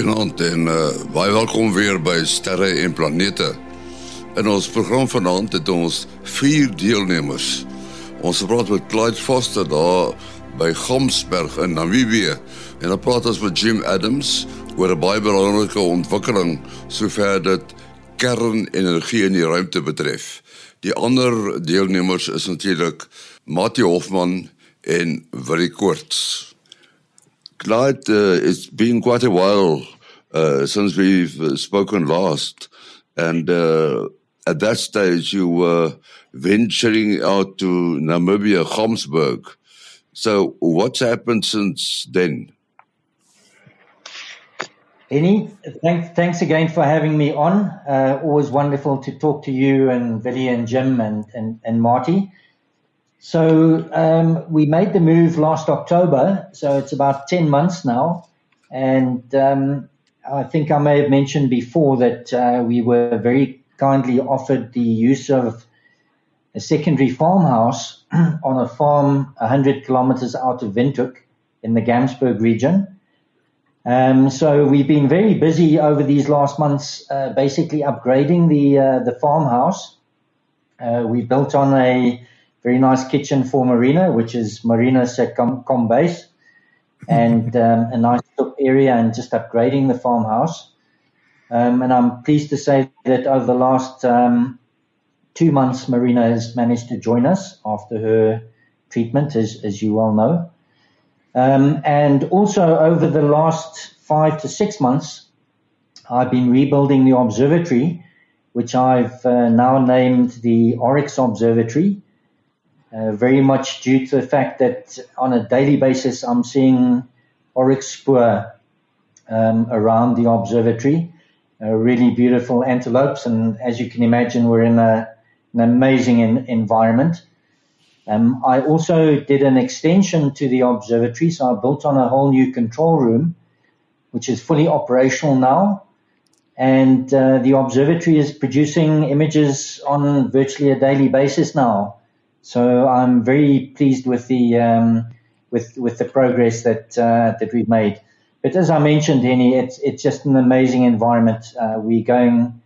Goeienaand en uh, baie welkom weer by Sterre en Planete. In ons program vanaand het ons vier deelnemers. Ons praat met Clyde Foster daar by Gomsberg in Namibië en dan praat ons met Jim Adams oor 'n baie belangrike ontwikkeling sover dit kernenergie in die ruimte betref. Die ander deelnemers is natuurlik Mati Hofman en Willie Koorts. Clyde, uh, it's been quite a while uh, since we've uh, spoken last, and uh, at that stage you were venturing out to Namibia, Gamsberg. So, what's happened since then? Henny, thanks, thanks again for having me on. Uh, always wonderful to talk to you and Billy and Jim and, and, and Marty. So um, we made the move last October, so it's about 10 months now. And um, I think I may have mentioned before that uh, we were very kindly offered the use of a secondary farmhouse on a farm 100 kilometers out of Windhoek in the Gamsberg region. Um, so we've been very busy over these last months, uh, basically upgrading the uh, the farmhouse. Uh, we built on a very nice kitchen for Marina, which is Marina's set com, com base, and um, a nice area and just upgrading the farmhouse. Um, and I'm pleased to say that over the last um, two months, Marina has managed to join us after her treatment, as, as you well know. Um, and also over the last five to six months, I've been rebuilding the observatory, which I've uh, now named the Oryx Observatory uh, very much due to the fact that on a daily basis I'm seeing oryx spoor um, around the observatory. Uh, really beautiful antelopes, and as you can imagine, we're in a, an amazing in, environment. Um, I also did an extension to the observatory, so I built on a whole new control room, which is fully operational now. And uh, the observatory is producing images on virtually a daily basis now. So I'm very pleased with the um, with with the progress that uh, that we've made. But as I mentioned, Henny, it's it's just an amazing environment. Uh, we're going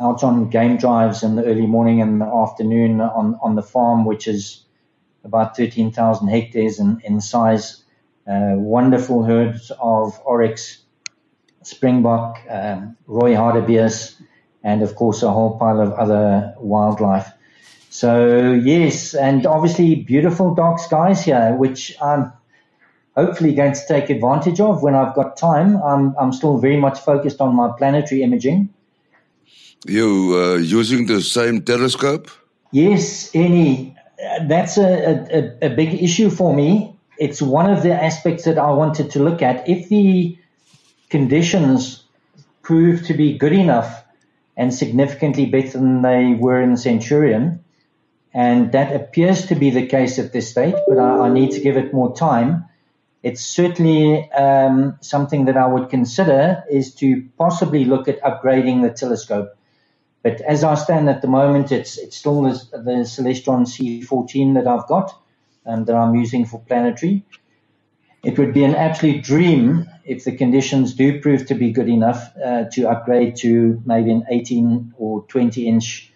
out on game drives in the early morning and the afternoon on on the farm, which is about 13,000 hectares in, in size. Uh, wonderful herds of oryx, springbok, um, rooi hartebeest, and of course a whole pile of other wildlife. So yes, and obviously beautiful dark skies here, which I'm hopefully going to take advantage of when I've got time. I'm I'm still very much focused on my planetary imaging. You uh, using the same telescope? Yes, Henny. That's a, a, a big issue for me. It's one of the aspects that I wanted to look at. If the conditions prove to be good enough and significantly better than they were in the Centurion, and that appears to be the case at this stage, but I, I need to give it more time. It's certainly um, something that I would consider is to possibly look at upgrading the telescope. But as I stand at the moment, it's it's still the, the Celestron C14 that I've got and um, that I'm using for planetary. It would be an absolute dream if the conditions do prove to be good enough uh, to upgrade to maybe an 18 or 20 inch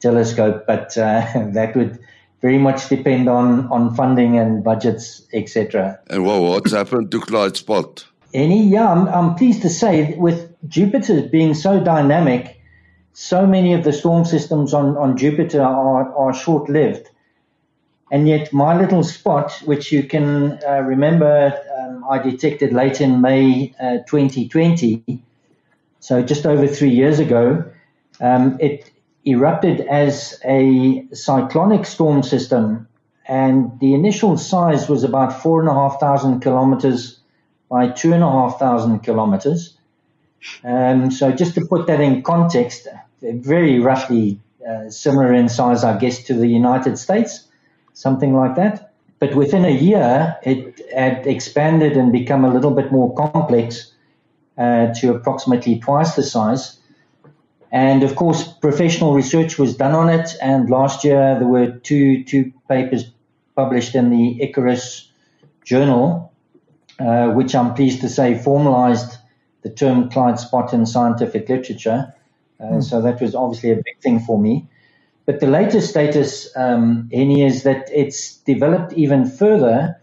telescope, but uh, that would very much depend on, on funding and budgets, etc. And well, what's happened to Clyde Spot? Henny, yeah, I'm, I'm pleased to say with Jupiter being so dynamic, so many of the storm systems on, on Jupiter are, are short lived. And yet, my little spot, which you can uh, remember, um, I detected late in May uh, 2020, so just over three years ago, um, it erupted as a cyclonic storm system, and the initial size was about four and a half thousand kilometers by two and a half thousand kilometers. Um, so, just to put that in context, very roughly uh, similar in size, I guess, to the United States, something like that. But within a year, it had expanded and become a little bit more complex uh, to approximately twice the size. And of course, professional research was done on it. And last year, there were two, two papers published in the Icarus journal, uh, which I'm pleased to say formalized the term Clyde spot in scientific literature. Uh, mm. So that was obviously a big thing for me. But the latest status, um, Henny, is that it's developed even further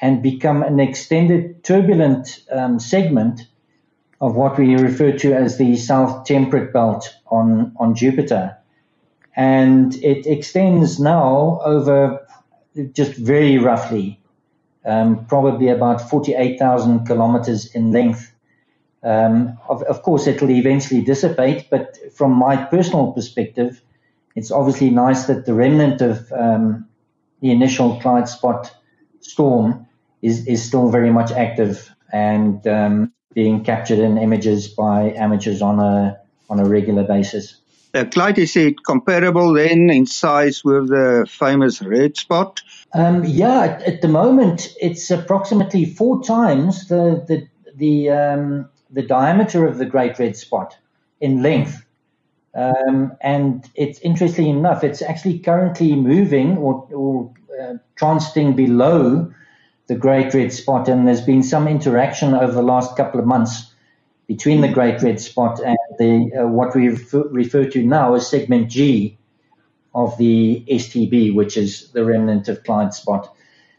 and become an extended turbulent um, segment of what we refer to as the south temperate belt on, on Jupiter. And it extends now over just very roughly, um, probably about 48,000 kilometers in length. Um, of, of, course, it'll eventually dissipate, but from my personal perspective, it's obviously nice that the remnant of um, the initial Clyde spot storm is, is still very much active and um, being captured in images by amateurs on a on a regular basis. Uh, Clyde, is it comparable then in size with the famous red spot? Um, yeah, at, at, the moment it's approximately four times the the the, um, the diameter of the great red spot in length. Um, and it's interesting enough, it's actually currently moving or, or uh, transiting below the great red spot, and there's been some interaction over the last couple of months between the great red spot and the uh, what we refer, refer, to now as segment G of the STB, which is the remnant of Clyde spot.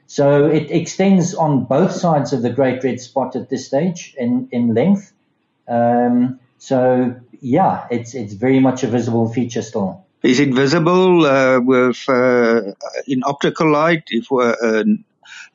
So it extends on both sides of the great red spot at this stage in, in length. Um, so yeah, it's it's very much a visible feature still. Is it visible uh, with uh, in optical light? If uh,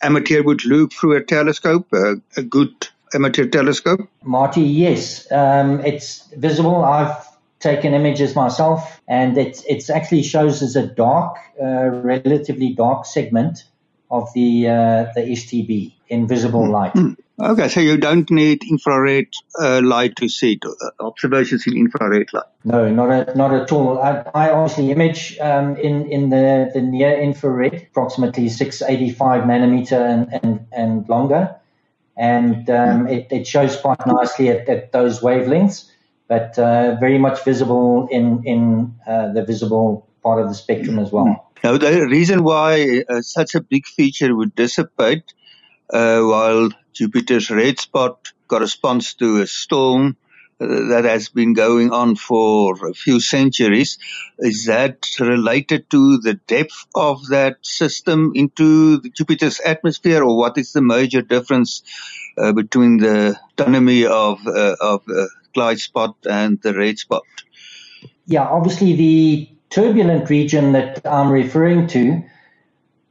amateur would look through a telescope, uh, a good amateur telescope? Marty, yes, um, it's visible. I've taken images myself, and it it actually shows as a dark, uh, relatively dark segment of the uh, the STB in visible hmm. light. Mm. Okay, so you don't need infrared uh, light to see it, uh, observations in infrared light. No, not a, not at all. I, I obviously image um, in in the, the near infrared, approximately 685 nanometer and and, and longer, and um, it, it shows quite nicely at, at those wavelengths, but uh, very much visible in in uh, the visible part of the spectrum as well. Now, the reason why uh, such a big feature would dissipate uh, while Jupiter's red spot corresponds to a storm uh, that has been going on for a few centuries. Is that related to the depth of that system into Jupiter's atmosphere, or what is the major difference uh, between the autonomy of uh, of the Clyde spot and the red spot? Yeah, obviously the turbulent region that I'm referring to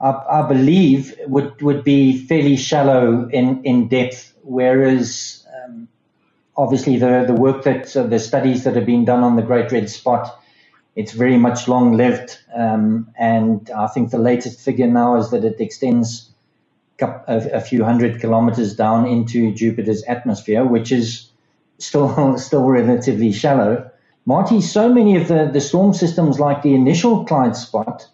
I, I, believe would would be fairly shallow in in depth, whereas um, obviously the the work that uh, the studies that have been done on the Great Red Spot, it's very much long lived, um, and I think the latest figure now is that it extends a, few hundred kilometers down into Jupiter's atmosphere, which is still still relatively shallow. Marty, so many of the, the storm systems, like the initial Clyde spot,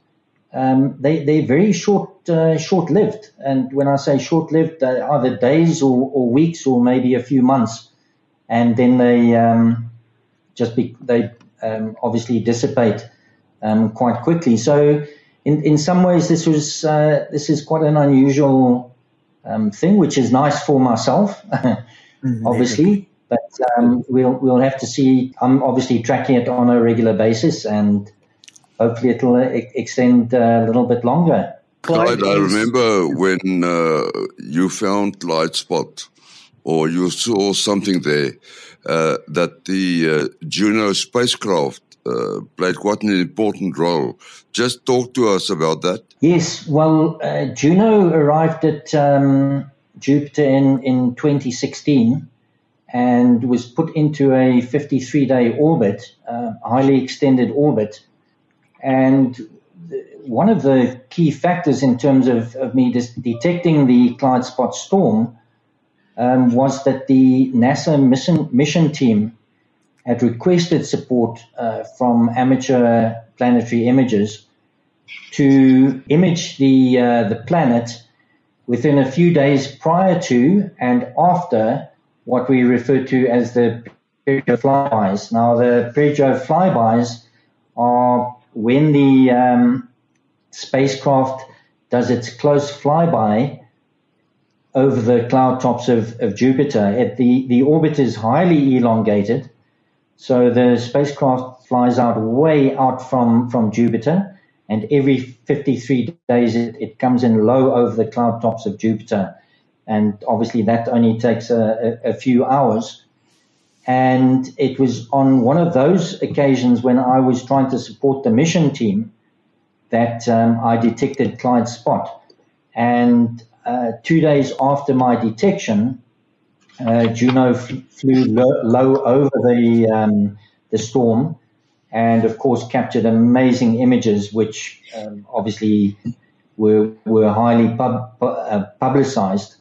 um, they they're very short uh, short lived. And when I say short lived, uh, either days or, or, weeks or maybe a few months, and then they um, just be, they um, obviously dissipate um, quite quickly. So in in some ways, this was uh, this is quite an unusual um, thing, which is nice for myself, mm-hmm. obviously. But um, we'll we'll have to see. I'm obviously tracking it on a regular basis and hopefully it'll uh, extend uh, a little bit longer. Clyde, I remember when uh, you found Clyde Spot or you saw something there uh, that the uh, Juno spacecraft uh, played quite an important role. Just talk to us about that. Yes, well, Juno arrived at um, Jupiter in, in 2016 and was put into a 53 day orbit, highly extended orbit and one of the key factors in terms of, of me detecting the Clyde spot storm um, was that the NASA mission, mission team had requested support uh, from amateur planetary imagers to image the uh, the planet within a few days prior to and after what we refer to as the perijove flybys. Now, the perijove flybys are when the um, spacecraft does its close flyby over the cloud tops of, of Jupiter. It, the, the orbit is highly elongated, so the spacecraft flies out way out from, from Jupiter, and every 53 days it, it comes in low over the cloud tops of Jupiter. And obviously, that only takes a, a, a few hours. And it was on one of those occasions when I was trying to support the mission team that um, I detected Clyde's spot. And uh, two days after my detection, uh, Juno f- flew lo- low over the um, the storm, and of course captured amazing images, which um, obviously were were highly pub- uh, publicized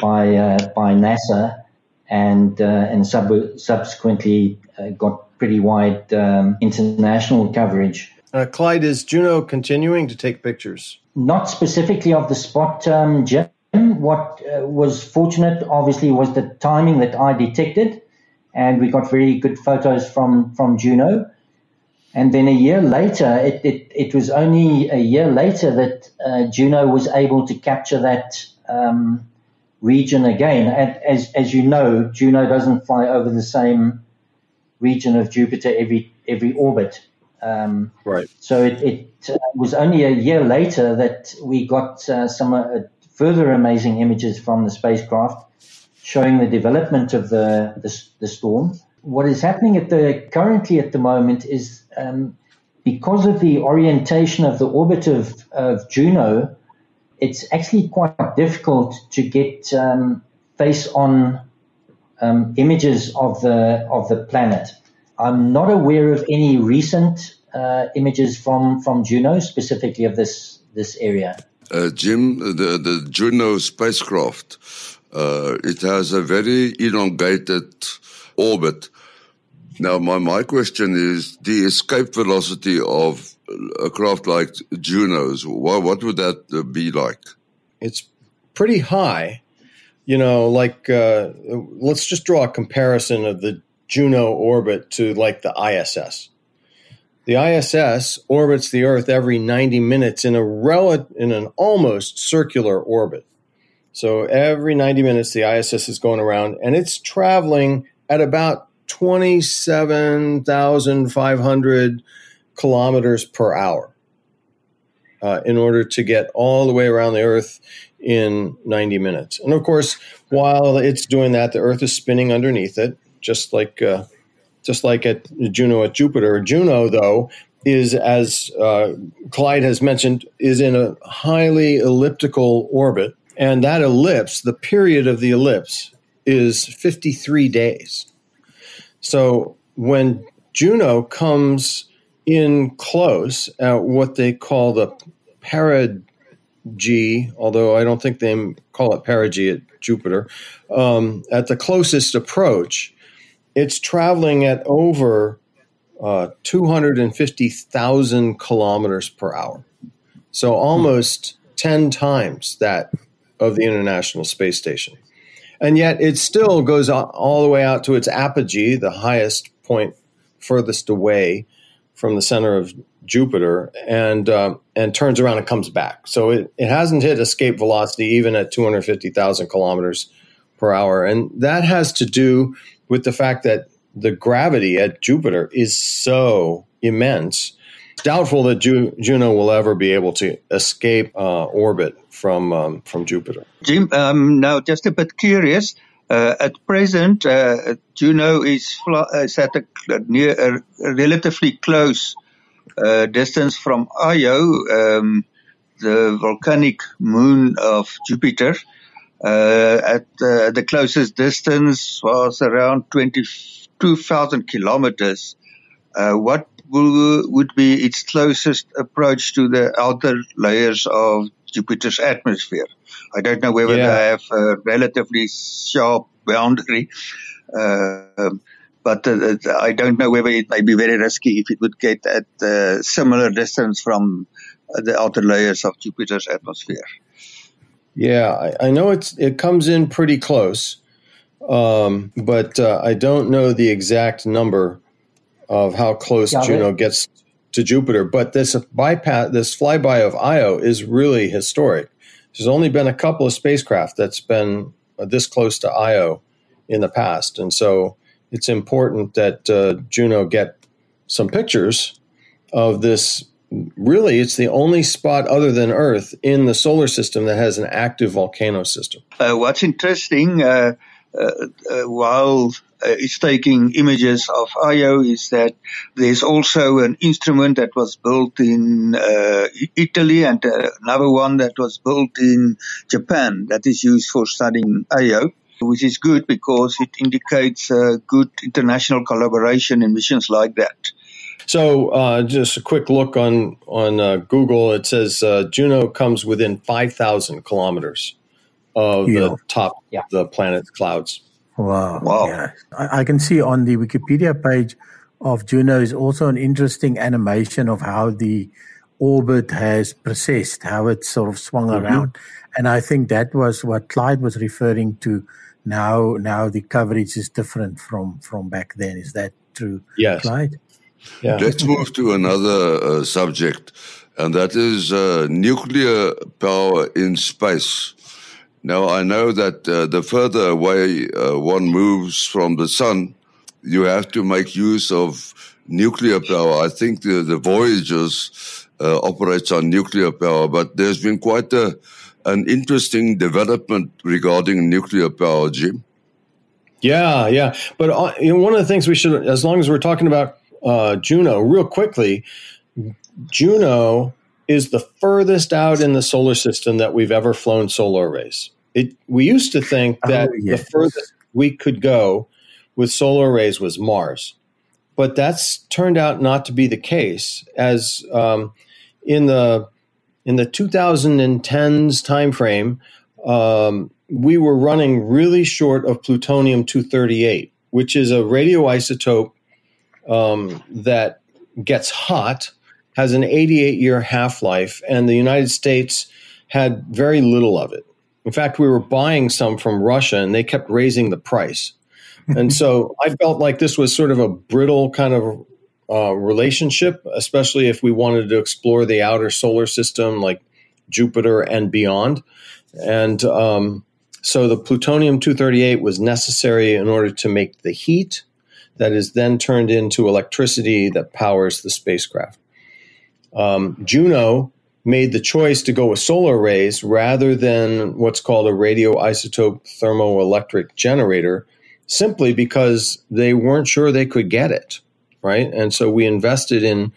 by uh, by NASA, and uh, and sub- subsequently uh, got pretty wide um, international coverage. Uh, Clyde, is Juno continuing to take pictures? Not specifically of the spot, um, Jim. What uh, was fortunate, obviously, was the timing that I detected, and we got very good photos from from Juno. And then a year later, it, it, it was only a year later that uh, Juno was able to capture that um, region again. And as, as you know, Juno doesn't fly over the same region of Jupiter every every orbit. Um, right. So it, it uh, was only a year later that we got uh, some uh, further amazing images from the spacecraft showing the development of the, the, the storm. What is happening at the currently at the moment is um, because of the orientation of the orbit of, of Juno, it's actually quite difficult to get um, face on um, images of the of the planet. I'm not aware of any recent uh, images from, from Juno, specifically of this this area. Uh, Jim, the the Juno spacecraft, uh, it has a very elongated orbit. Now, my, my question is the escape velocity of a craft like Juno's. What, what would that uh, be like? It's pretty high. You know, like uh, let's just draw a comparison of the Juno orbit to like the ISS. The ISS orbits the Earth every 90 minutes in a rel- in an almost circular orbit. So every 90 minutes, the ISS is going around and it's traveling at about 27,500 kilometers per hour uh, in order to get all the way around the Earth in 90 minutes. And of course, while it's doing that, the Earth is spinning underneath it just like uh, just like at Juno at Jupiter. Juno, though, is as uh, Clyde has mentioned, is in a highly elliptical orbit, and that ellipse, the period of the ellipse, is 53 days. So when Juno comes in close at what they call the perigee, although I don't think they call it perigee at Jupiter, um, at the closest approach, it's traveling at over uh, 250,000 kilometers per hour. So almost 10 times that of the International Space Station. And yet it still goes all the way out to its apogee, the highest point furthest away from the center of Jupiter, and uh, and turns around and comes back. So it, it hasn't hit escape velocity even at 250,000 kilometers per hour. And that has to do with the fact that the gravity at Jupiter is so immense. Doubtful that Ju- Juno will ever be able to escape uh, orbit from um, from Jupiter. Jim, um, now just a bit curious. Uh, at present, uh, Juno is, fl- is at a, near a, relatively close uh, distance from Io, um, the volcanic moon of Jupiter. Uh, at uh, the closest distance was around 22,000 kilometers. Uh, what will, would be its closest approach to the outer layers of Jupiter's atmosphere? I don't know whether yeah. they have a relatively sharp boundary, uh, but uh, I don't know whether it may be very risky if it would get at a similar distance from the outer layers of Jupiter's atmosphere. Yeah, I, I know it's it comes in pretty close, um, but uh, I don't know the exact number of how close Got Juno it. gets to Jupiter. But this bypass, this flyby of Io is really historic. There's only been a couple of spacecraft that's been this close to Io in the past, and so it's important that uh, Juno get some pictures of this. Really, it's the only spot other than Earth in the solar system that has an active volcano system. Uh, what's interesting, uh, uh, uh while uh, it's taking images of Io, is that there's also an instrument that was built in Italy and another one that was built in Japan that is used for studying Io which is good because it indicates uh, good international collaboration in missions like that. So, uh, just a quick look on on uh, Google. It says uh, Juno comes within five thousand kilometers of yeah. the top yeah. of the planet's clouds. Wow! Wow! Yeah. I, I, can see on the Wikipedia page of Juno is also an interesting animation of how the orbit has precessed, how it sort of swung mm-hmm. around, and I think that was what Clyde was referring to now now the coverage is different from from back then. Is that true, yes. Clyde? Yeah. Let's move to another uh, subject, and that is uh, nuclear power in space. Now, I know that uh, the further away uh, one moves from the sun, you have to make use of nuclear power. I think the, the Voyagers uh, operates on nuclear power, but there's been quite a an interesting development regarding nuclear power, Jim. Yeah, yeah. But uh, you know, one of the things we should, as long as we're talking about uh, Juno, real quickly, Juno is the furthest out in the solar system that we've ever flown solar arrays. It, we used to think oh, that oh, yes. the furthest we could go with solar arrays was Mars, but that's turned out not to be the case. As um, in the in the 2010s timeframe, um, we were running really short of plutonium 238, which is a radioisotope um, that gets hot, has an 88 year half life, and the United States had very little of it. In fact, we were buying some from Russia and they kept raising the price. and so I felt like this was sort of a brittle kind of uh, relationship, especially if we wanted to explore the outer solar system like Jupiter and beyond. And um, so the plutonium 238 was necessary in order to make the heat that is then turned into electricity that powers the spacecraft. Um, Juno made the choice to go with solar arrays rather than what's called a radioisotope thermoelectric generator simply because they weren't sure they could get it right? And so we invested in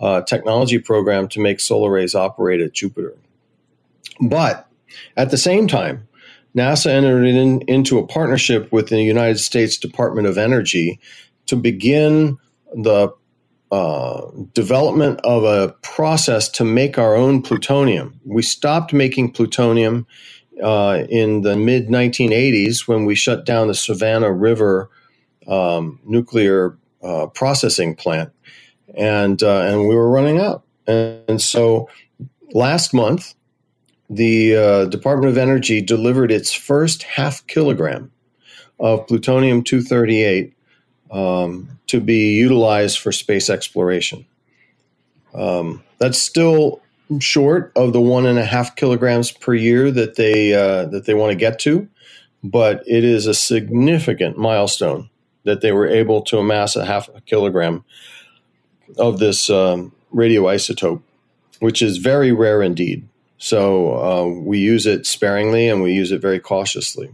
a technology program to make solar arrays operate at Jupiter. But at the same time, NASA entered in, into a partnership with the United States Department of Energy to begin the uh, development of a process to make our own plutonium. We stopped making plutonium uh, in the mid 1980s when we shut down the Savannah River um, nuclear uh, processing plant, and uh, and we were running out. And, and so last month, the uh, Department of Energy delivered its first half kilogram of plutonium 238 um, to be utilized for space exploration. Um, that's still short of the one and a half kilograms per year that they uh, that they want to get to, but it is a significant milestone that they were able to amass a half a kilogram of this um, radioisotope, which is very rare indeed. So uh, we use it sparingly and we use it very cautiously.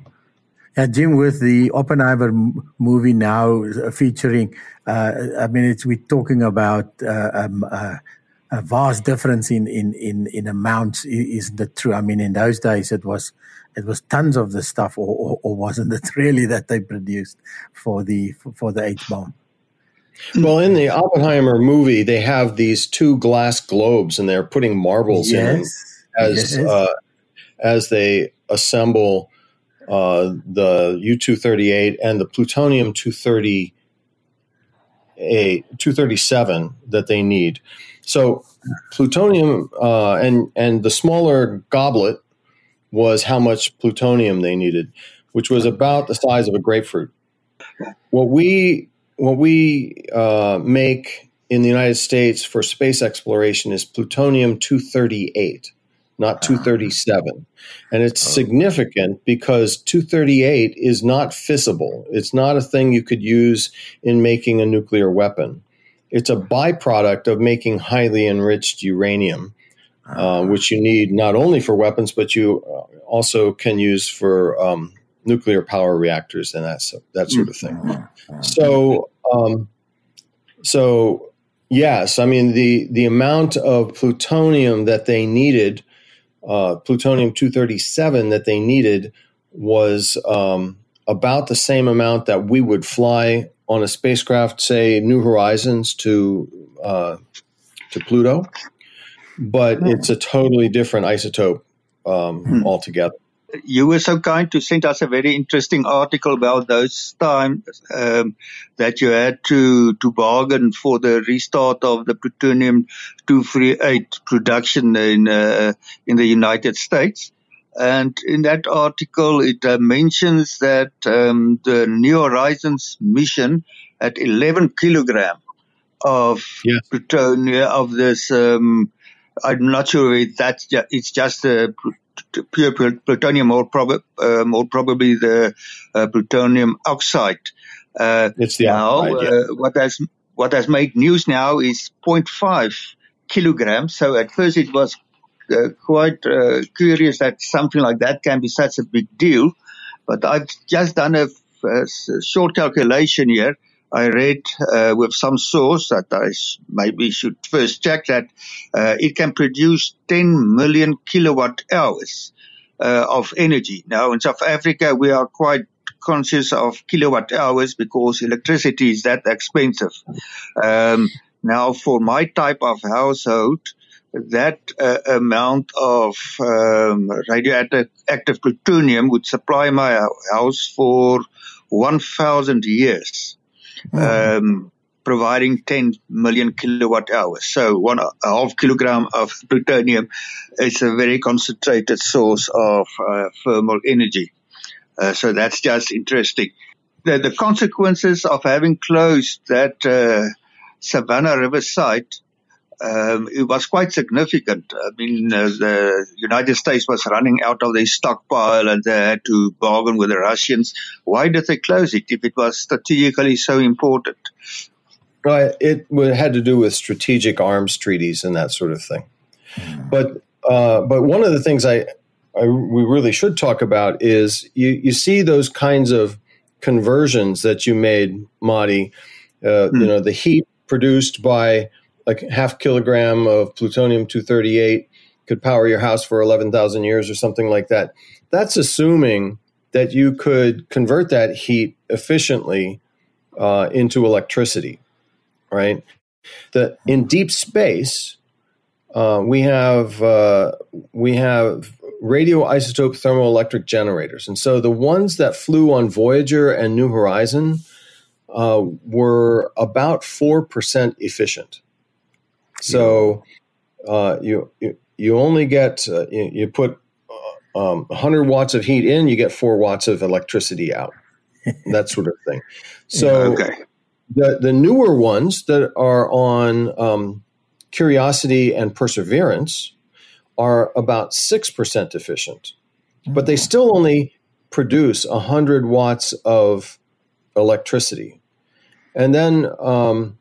Yeah, Jim, with the Oppenheimer movie now uh, featuring, uh, I mean, it's we're talking about uh, um, uh, a vast difference in in in in amounts. Isn't it true? I mean, in those days, it was it was tons of the stuff, or, or, or wasn't it really that they produced for the for the H bomb? Well, in the Oppenheimer movie, they have these two glass globes, and they're putting marbles yes. in as yes. uh, as they assemble uh, the U two thirty eight and the plutonium two thirty a 237 that they need. So plutonium uh, and and the smaller goblet was how much plutonium they needed, which was about the size of a grapefruit. What we what we uh, make in the United States for space exploration is plutonium 238. Not 237. And it's significant because 238 is not fissible. It's not a thing you could use in making a nuclear weapon. It's a byproduct of making highly enriched uranium, uh, which you need not only for weapons, but you uh, also can use for um, nuclear power reactors and that, that sort of thing. So, um, so yes, I mean the the amount of plutonium that they needed uh, plutonium 237 that they needed was um, about the same amount that we would fly on a spacecraft, say New Horizons to uh, to Pluto, but hmm. it's a totally different isotope um, hmm. altogether you were so kind to send us a very interesting article about those times um, that you had to to bargain for the restart of the plutonium 238 production in uh, in the United States. And in that article, it uh, mentions that um, the New Horizons mission at 11 kilogram of yes. plutonium of this. Um, I'm not sure if that's just, it's just a pure plutonium, or, prob- uh, more probably the uh, plutonium oxide. Uh, it's the now, oxide, yeah. Uh, what has what has made news now is 0.5 kilograms. So at first it was uh, quite uh, curious that something like that can be such a big deal. But I've just done a, a short calculation here I read uh, with some source that I maybe should first check that uh, it can produce 10 million kilowatt hours uh, of energy. Now in South Africa, we are quite conscious of kilowatt hours because electricity is that expensive. Um, now for my type of household, that uh, amount of um, radioactive active plutonium would supply my house for 1,000 years um, providing 10 million kilowatt hours. So one a half kilogram of plutonium is a very concentrated source of uh, thermal energy. Uh, so that's just interesting. The, the, consequences of having closed that uh, Savannah River site um, it was quite significant. I mean, uh, the United States was running out of their stockpile and they had to bargain with the Russians. Why did they close it if it was strategically so important? Well, it had to do with strategic arms treaties and that sort of thing. Mm. But uh, but one of the things I, I, we really should talk about is you, you see those kinds of conversions that you made, Matti. Uh, mm. You know, the heat produced by like half kilogram of plutonium 238 could power your house for 11,000 years or something like that. That's assuming that you could convert that heat efficiently uh, into electricity, right? The in deep space, uh, we have uh, we have radioisotope thermoelectric generators, and so the ones that flew on Voyager and New Horizon uh, were about four percent efficient. So uh, you, you, you only get uh, you, you, put uh, um, 100 watts of heat in, you get four watts of electricity out. that sort of thing. So yeah, okay. the the newer ones that are on um, Curiosity and Perseverance are about six percent efficient, but they still only produce 100 watts of electricity. And then um,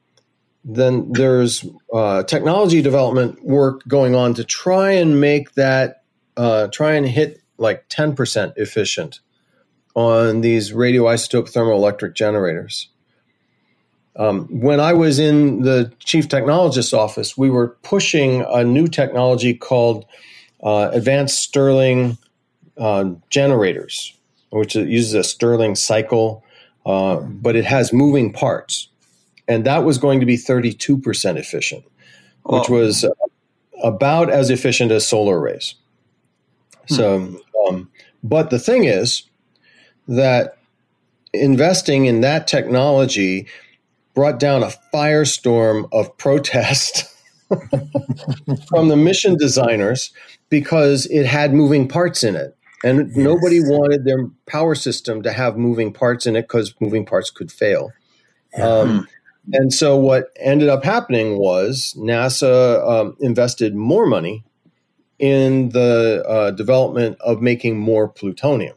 then there's uh, technology development work going on to try and make that uh, try and hit like 10% efficient on these radioisotope thermoelectric generators. Um, when I was in the chief technologist's office, we were pushing a new technology called uh, advanced Stirling uh, generators, which uses a Stirling cycle, uh, but it has moving parts and that was going to be 32% efficient, which oh. was about as efficient as solar arrays. Hmm. So, um, but the thing is that investing in that technology brought down a firestorm of protest from the mission designers because it had moving parts in it. And yes. nobody wanted their power system to have moving parts in it because moving parts could fail. Yeah. Um, hmm. And so what ended up happening was NASA um, invested more money in the uh, development of making more plutonium.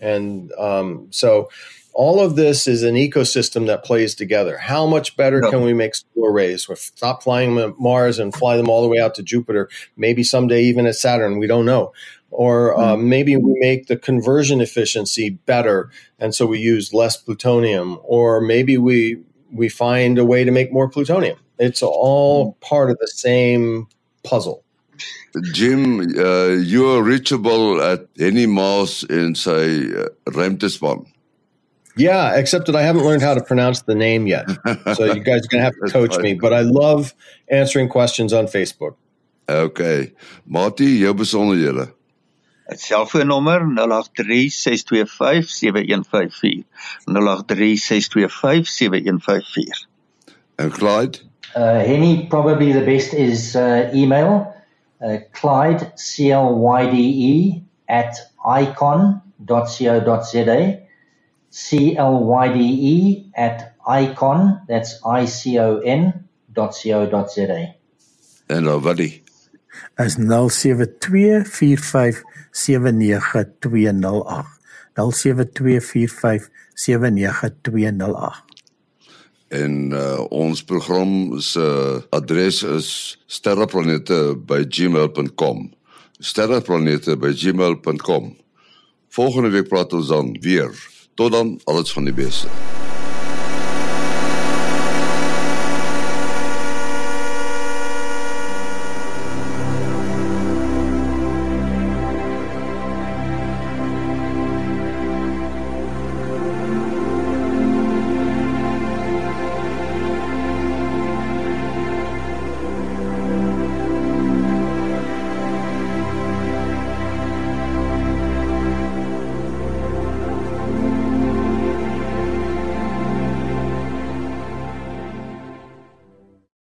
And um, so all of this is an ecosystem that plays together. How much better can we make solar arrays? We stop flying them at Mars and fly them all the way out to Jupiter. Maybe someday even at Saturn. We don't know. Or uh, mm-hmm. maybe we make the conversion efficiency better, and so we use less plutonium. Or maybe we we find a way to make more plutonium. It's all mm-hmm. part of the same puzzle. Jim, uh, you are reachable at any Mars in say uh. Yeah, except that I haven't learned how to pronounce the name yet. So you guys are going to have to coach me. But I love answering questions on Facebook. Okay. Mati, jou besonderhede. Het selfoonnommer 0836257154. 0836257154. And Clyde? Uh, Henny, probably the best is uh, email. Uh, Clyde, C-L-Y-D-E, at icon.co.za. C-L-Y-D-E at icon, that's I-C-O-N dot C-O dot Z-A. En dan wat die? Is 07245792908. 07245792908. En uh, ons program se uh, adres is sterreplanete@gmail.com. sterreplanete@gmail.com. Volgende week praat ons dan weer. Tot dan, alles van die beste.